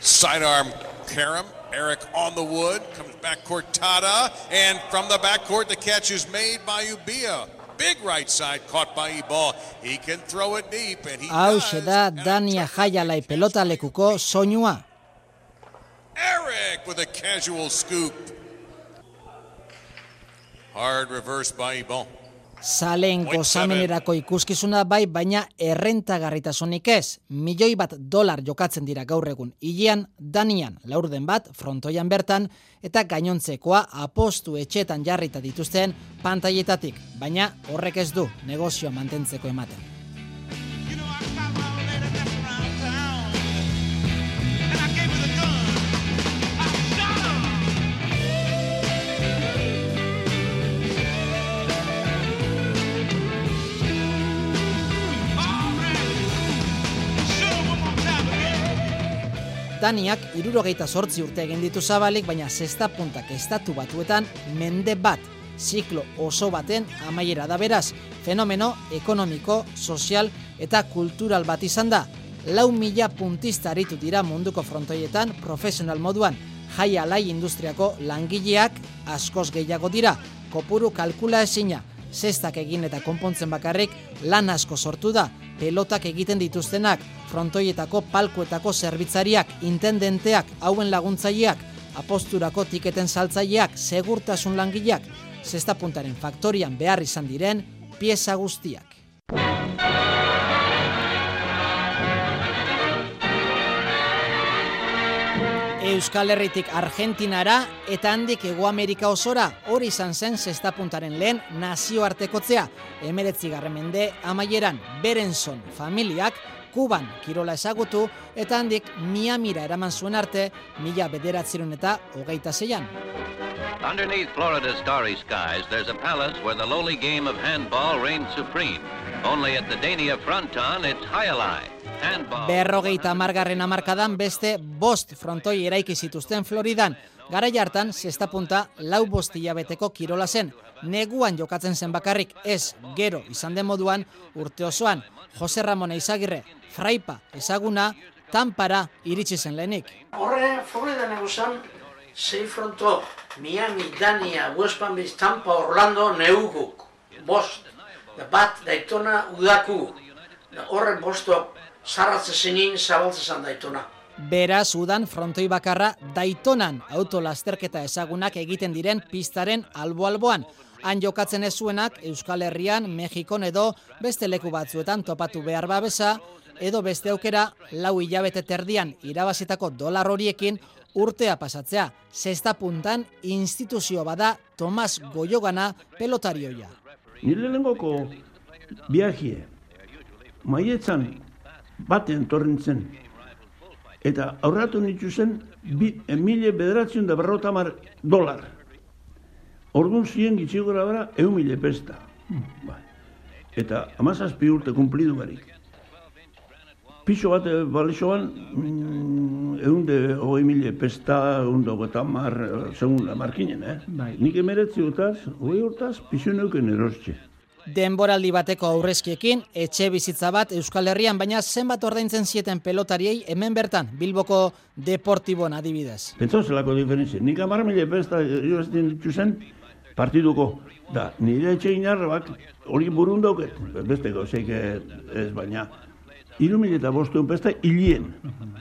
Sidearm Karam, Eric on the wood, comes back court Tada, and from the backcourt the catch is made by Ubia. Big right side caught by Ebal. He can throw it deep and he does. da Dania Jaialai pelota lekuko soinua. Eric with a casual scoop. Hard reverse by Ebal. Point gozamenerako ikuskizuna bai, baina errentagarritasunik ez. Milioi bat dolar jokatzen dira gaur egun. Ilean, Danian, laurden bat, frontoian bertan, eta gainontzekoa apostu etxetan jarrita dituzten pantaietatik. Baina horrek ez du negozioa mantentzeko ematen. Daniak irurogeita sortzi urte egin ditu zabalik, baina zesta puntak estatu batuetan mende bat, ziklo oso baten amaiera da beraz, fenomeno ekonomiko, sozial eta kultural bat izan da. Lau mila puntista aritu dira munduko frontoietan profesional moduan, jai alai industriako langileak askoz gehiago dira, kopuru kalkula ezina, zestak egin eta konpontzen bakarrik lan asko sortu da, pelotak egiten dituztenak, frontoietako palkuetako zerbitzariak, intendenteak, hauen laguntzaileak, aposturako tiketen saltzaileak, segurtasun langileak, zesta puntaren faktorian behar izan diren pieza guztiak. Euskal Herritik Argentinara eta handik Ego Amerika osora hori izan zen zesta puntaren lehen nazioartekotzea. Emeretzi mende amaieran Berenson familiak Kuban kirola ezagutu eta handik Miamira eraman zuen arte mila bederatzerun eta hogeita zeian. Underneath Florida's starry skies, there's a palace where the lowly game of handball reigns supreme. Only at the Dania fronton, it's Hialai. Handball. Berrogeita amargarren amarkadan beste bost frontoi eraiki zituzten Floridan. Garai hartan, zesta punta lau bost hilabeteko kirola zen. Neguan jokatzen zen bakarrik ez gero izan den moduan urte osoan. Jose Ramon Eizagirre, Fraipa ezaguna, Tampara iritsi zen lehenik. Horre, Florida negozan, sei fronto, Miami, Dania, West Palm Beach, Tampa, Orlando, neuguk, bost, bat, daitona, udaku, da horre bosto, zarratze zenin, zabaltze zan daitona. Beraz, udan frontoi bakarra Daytonan autolasterketa ezagunak egiten diren pistaren albo-alboan. Han jokatzen ez zuenak Euskal Herrian, Mexikon edo beste leku batzuetan topatu behar babesa, edo beste aukera lau hilabete terdian irabazitako dolar horiekin urtea pasatzea. Zesta puntan instituzio bada Tomas Goyogana pelotarioia. Nire lehengoko viajie, maietzan baten torrentzen, eta aurratu nituzen bi, emile bederatzen da berrota mar dolar. Orduan ziren gitxiko gara bera, eun mile pesta. Bai. Eta amazazpi urte kumplidu barik. Pixo bat eh, balixoan, mm, egun de hogei mile pesta, egun de hogeta mar, eh, segun la markinen, eh? Bai. Nik emeretzi urtaz, hogei urtaz, pixo neuken erostxe. Denboraldi bateko aurrezkiekin, etxe bizitza bat Euskal Herrian, baina zenbat ordaintzen zieten pelotariei hemen bertan, Bilboko Deportibon adibidez. Pentsau zelako diferentzia. Nik amar mila pesta irabazten ditu zen partiduko. Da, nire etxe inarrabak hori burun dauket. Beste gauzeik ez baina. Iru mila eta bostuen pesta hilien.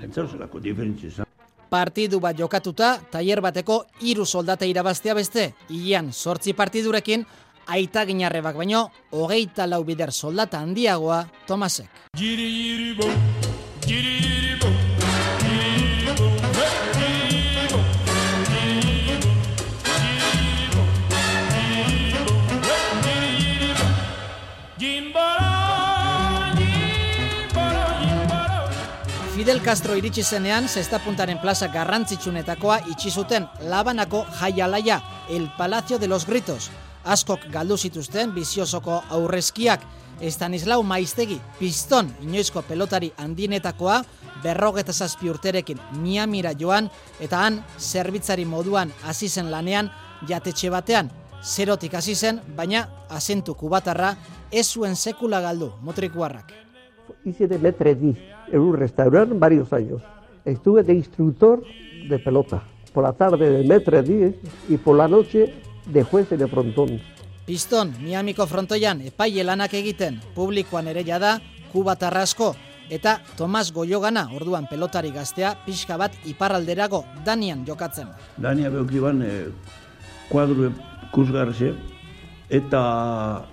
Pentsau zelako diferentzia. Partidu bat jokatuta, tailer bateko hiru soldate irabaztea beste, hilean sortzi partidurekin, aita ginarrebak baino, hogeita lau bider soldata handiagoa Tomasek. Giri giri bo, giri giri bo. Fidel Castro iritsi zenean, zesta puntaren plaza garrantzitsunetakoa itxi zuten Labanako jaialaia, El Palacio de los Gritos. Askok galdu zituzten biziosoko aurrezkiak, Estanislau Maiztegi, piston inoizko pelotari handinetakoa, berrogeta zazpi urterekin Miamira joan, eta han zerbitzari moduan hasi zen lanean jatetxe batean. Zerotik hasi zen, baina asentu kubatarra ez zuen sekula galdu, motrikuarrak. Hice de maître di en un restaurante varios años. estuve de instructor de pelota. Por la tarde de metre 10 y por la noche de juez de frontón. Piston, Miamiko frontoian epaile lanak egiten, publikoan ere jada, Kuba Tarrasko, eta Tomas Goiogana, orduan pelotari gaztea, pixka bat iparralderago Danian jokatzen. Dania beukiban e, kuadru kusgarze eta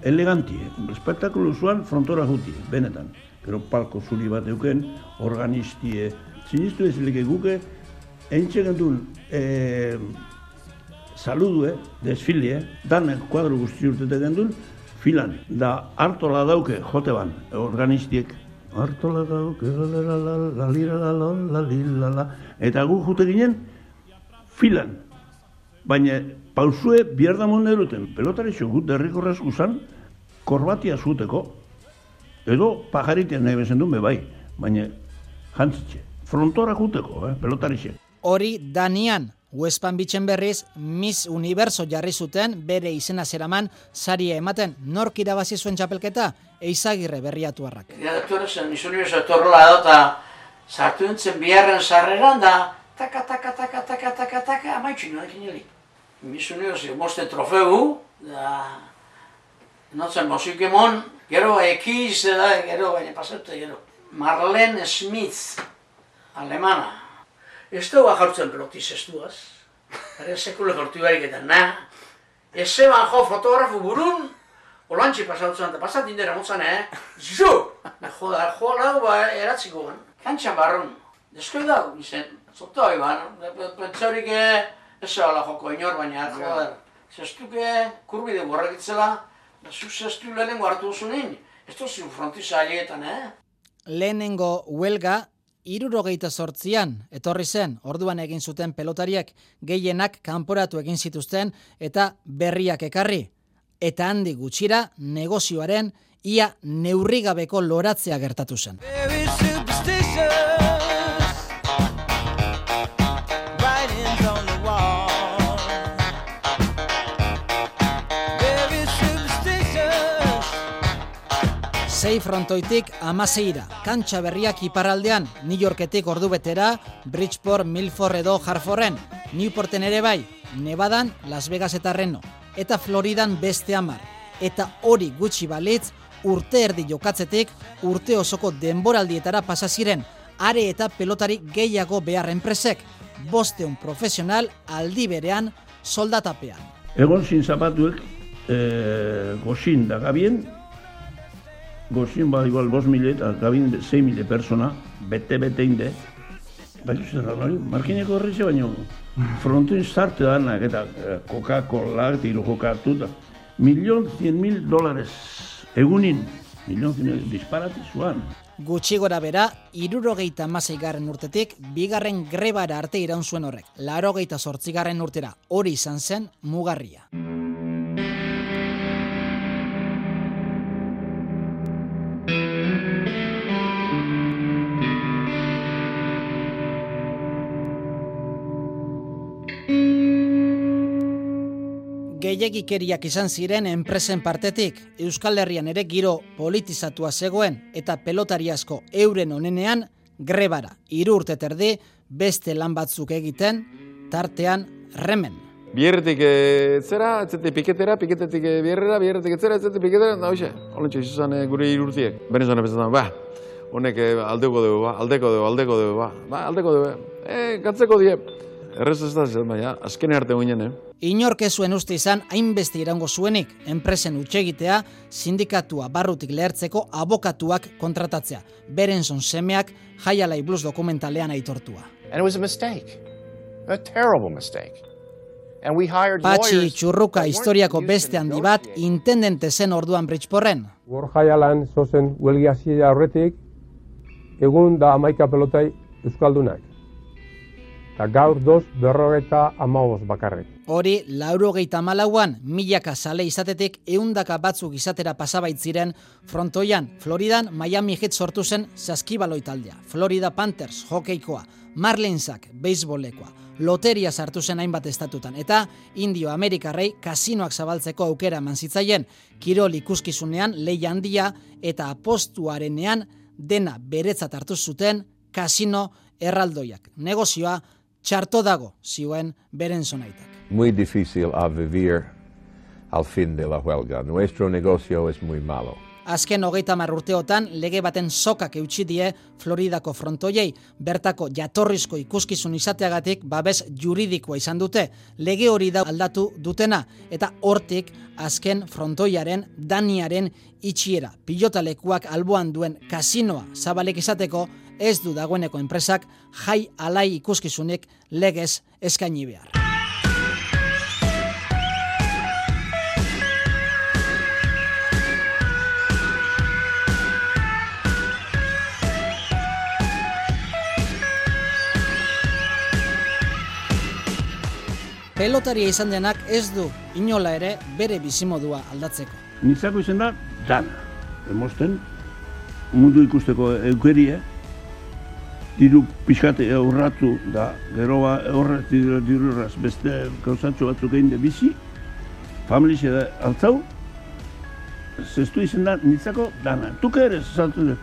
eleganti, espektakulu zuan frontora juti, benetan. Gero palko zuri bat euken, organistie, sinistu ez leke guke, entxe gendun, e, saludue, desfilie, danek kuadru guzti urtete gendun, filan, da hartola dauke jote ban, organistiek, hartola dauke, la la la la la lira la la la li la la, eta gu jute ginen, filan, baina pausue bihar da monde eruten, pelotari xogut derriko zan, korbatia zuteko, edo pajaritean nahi bezen duen bai, baina jantzitxe, frontora juteko, eh, pelotari xe. Hori Danian, Wespan bitxen berriz, Miss Universo jarri zuten bere izena zeraman saria ematen nork irabazi zuen txapelketa, eizagirre berriatuarrak. Ja, etorri zen, Miss Universo etorrela edo, eta sartu nintzen biharren sarreran, da, taka, taka, taka, taka, taka, taka, amaitxu nioak inili. Miss Universo, mosten trofeu, da, notzen mosikemon, gero ekiz, da, gero, baina pasatu, gero. Marlene Smith, alemana. Ez dugu jartzen pelotiz ez duaz. Gare sekule jortu barik eta na. Ez zeban jo fotografu burun, olantxe pasautzen, eta pasat indera motzan, eh? Jo da, jo lau ba eratziko ban. Kantxan barrun. Dezko da, izen, zoto hori ban. Pentsaurik ez zela joko inor, baina, joder. Zestuke kurbide borrekitzela, da zu zestu lehenengo hartu duzunin. Ez duzu frontiza alietan, eh? Lehenengo huelga, irurogeita sortzian, etorri zen, orduan egin zuten pelotariak, gehienak kanporatu egin zituzten eta berriak ekarri. Eta handi gutxira, negozioaren ia neurrigabeko loratzea gertatu zen. Very Sei frontoitik amaseira, kantxa berriak iparraldean, New Yorketik ordu betera, Bridgeport, Milford edo Harforren, Newporten ere bai, Nevadan, Las Vegas eta Reno, eta Floridan beste hamar. Eta hori gutxi balitz, urte erdi jokatzetik, urte osoko denboraldietara pasa ziren, are eta pelotari gehiago behar enpresek, bosteun profesional aldi berean soldatapean. Egon zin zapatuek, e, gozin da gabien, gozin ba igual bos mile eta gabien zei mile persona, bete-bete inde, Bai, zuzen da, hori, markineko horretxe baino, frontoin zarte danak eta eh, Coca-Cola hiru jokatu da. Milion cien mil dólares egunin, milion cien mil disparati zuan. Gutxi gora bera, irurogeita garren urtetik, bigarren grebara arte iraun zuen horrek. Larogeita sortzigarren urtera, hori izan zen mugarria. Gehiagikeriak izan ziren enpresen partetik, Euskal Herrian ere giro politizatua zegoen eta pelotari asko euren onenean grebara, hiru urte terdi, beste lan batzuk egiten, tartean remen. Bierretik e, zera, etzetik piketera, piketetik e, bierrera, bierretik etzera, etzetik piketera, da hoxe, holentxe izan e, gure irurtiek. Benezan epezatzen, ba, honek aldeko dugu, ba, aldeko dugu, aldeko dugu, ba, ba, aldeko dugu, e, gatzeko die. Errez ez da, zer, baina, azken arte guinen, eh? Inork ez zuen uste izan hainbeste irango zuenik, enpresen utxegitea, sindikatua barrutik lehertzeko abokatuak kontratatzea. Berenson semeak jaialai blues dokumentalean aitortua. And it was a mistake, a terrible mistake. And we hired Patxi txurruka historiako beste handi bat intendente zen orduan Bridgeporren. Gorjaialan zozen huelgi hasia aurretik, egun da amaika pelotai Euskaldunak. Eta gaur doz berrogeita amaboz bakarrik. Hori, laurogeita malauan, milaka sale izatetik eundaka batzuk izatera pasabaitziren frontoian, Floridan Miami Heat sortu zen saskibaloi taldea, Florida Panthers hokeikoa, Marlinsak beisbolekoa, loteria sartu zen hainbat estatutan, eta Indio Amerikarrei kasinoak zabaltzeko aukera eman zitzaien, kirol ikuskizunean leia handia eta apostuarenean dena beretzat hartu zuten kasino erraldoiak. Negozioa txarto dago, zioen beren zonaitak. Muy difícil a vivir al fin de la huelga. Nuestro negocio es muy malo. Azken hogeita mar urteotan lege baten sokak eutxi die Floridako frontoiei, bertako jatorrizko ikuskizun izateagatik babes juridikoa izan dute, lege hori da aldatu dutena, eta hortik azken frontoiaren daniaren itxiera. Pilotalekuak alboan duen kasinoa zabalek izateko ez du dagoeneko enpresak jai alai ikuskizunik legez eskaini behar. Pelotaria izan denak ez du inola ere bere bizimodua aldatzeko. Nitzako izan da, dana. Emosten, mundu ikusteko eukerie, diru pixkate aurratu da, gero ba horret diru dirurraz beste gauzatxo batzuk egin de bizi, familixe da altzau, zestu izan da, nitzako dana. Tu que eres? Saltu de,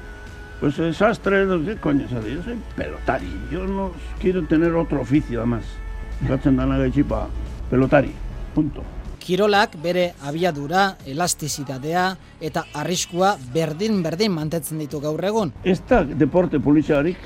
Pues eh, sastre, no sé, coño, ¿sabes? yo soy pelotari, yo no quiero tener otro oficio además. Gatzen dana gaitxipa, pelotari, punto. Kirolak bere abiadura, elastizitatea eta arriskua berdin-berdin mantetzen ditu gaur egun. Ez da deporte poliziarik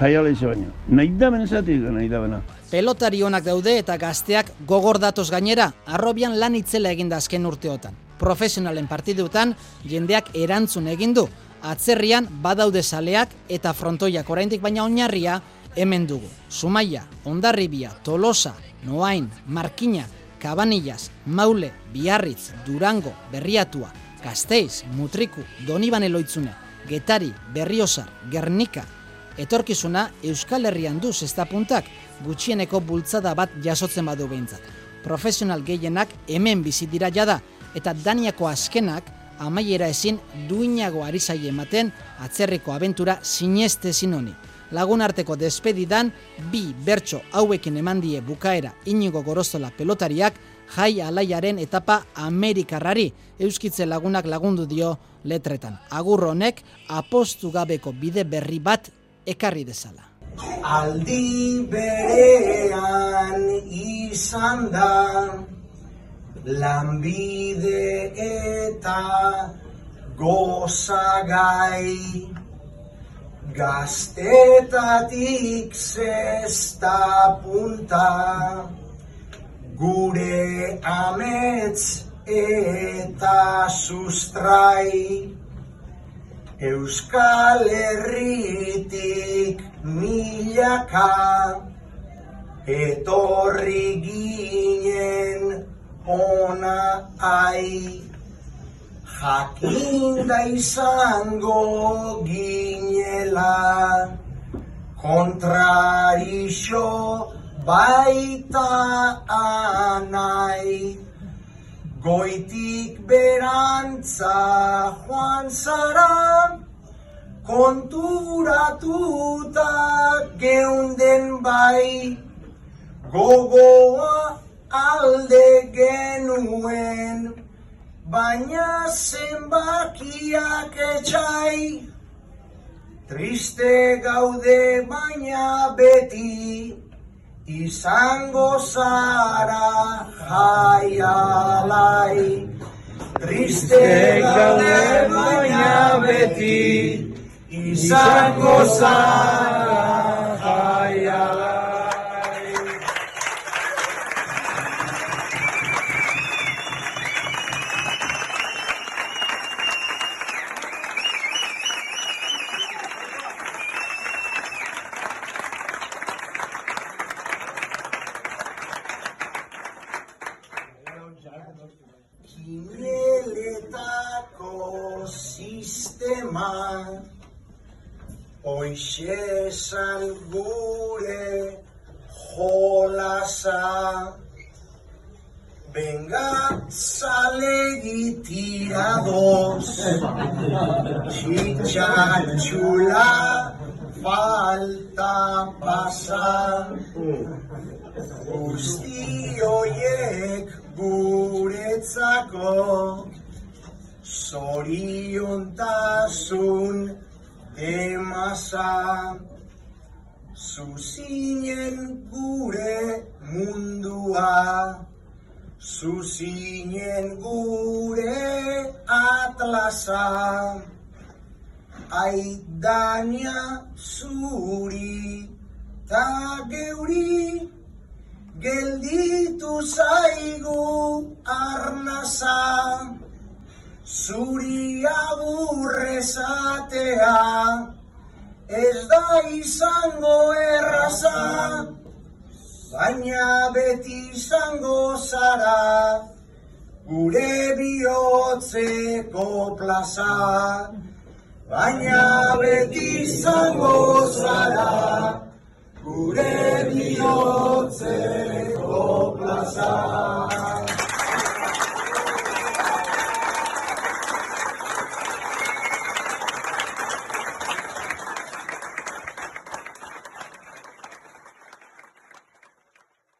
jaiala izan baino. Nahi da benezatik, nahi da bena. Pelotari onak daude eta gazteak gogor datoz gainera, arrobian lan itzela eginda azken urteotan. Profesionalen partidutan jendeak erantzun egin du. Atzerrian badaude saleak eta frontoiak oraindik baina oinarria hemen dugu. Zumaia, Ondarribia, Tolosa, Noain, Markina, Cabanillas, Maule, Biarritz, Durango, Berriatua, Gasteiz, Mutriku, Donibane Loitzune, Getari, Berriozar, Gernika, etorkizuna Euskal Herrian du zestapuntak gutxieneko bultzada bat jasotzen badu behintzat. Profesional gehienak hemen bizi dira jada eta Daniako azkenak amaiera ezin duinago ari zaie ematen atzerriko abentura sineste ezin honi. Lagun arteko despedidan bi bertso hauekin eman die bukaera inigo gorozola pelotariak jai alaiaren etapa Amerikarrari euskitze lagunak lagundu dio letretan. Agur honek apostu gabeko bide berri bat ekarri dezala. Aldi berean izan da lanbide eta gozagai gaztetatik zesta punta gure amets eta sustrai Euskal Herritik milaka etorri ginen ona ai. Jakinda izango ginela kontrarixo baita anai goitik berantza joan zara konturatuta geunden bai. Gogoa alde genuen baina zenbakiak etxai triste gaude baina beti izango zara jaialai triste gaude baina beti izango zara jolasa Venga, zalegi tirados. Txitxatxula falta pasa Guzti hoiek guretzako zoriontasun Zuzinen gure mundua. Zuzinen gure atlasa. Aidania zuri ta geuri Gelditu zaigu arnasa. Zuri aburrezatea Ez da izango erraza Baina beti izango zara Gure bihotzeko plaza. Baina beti izango zara Gure bihotzeko plaza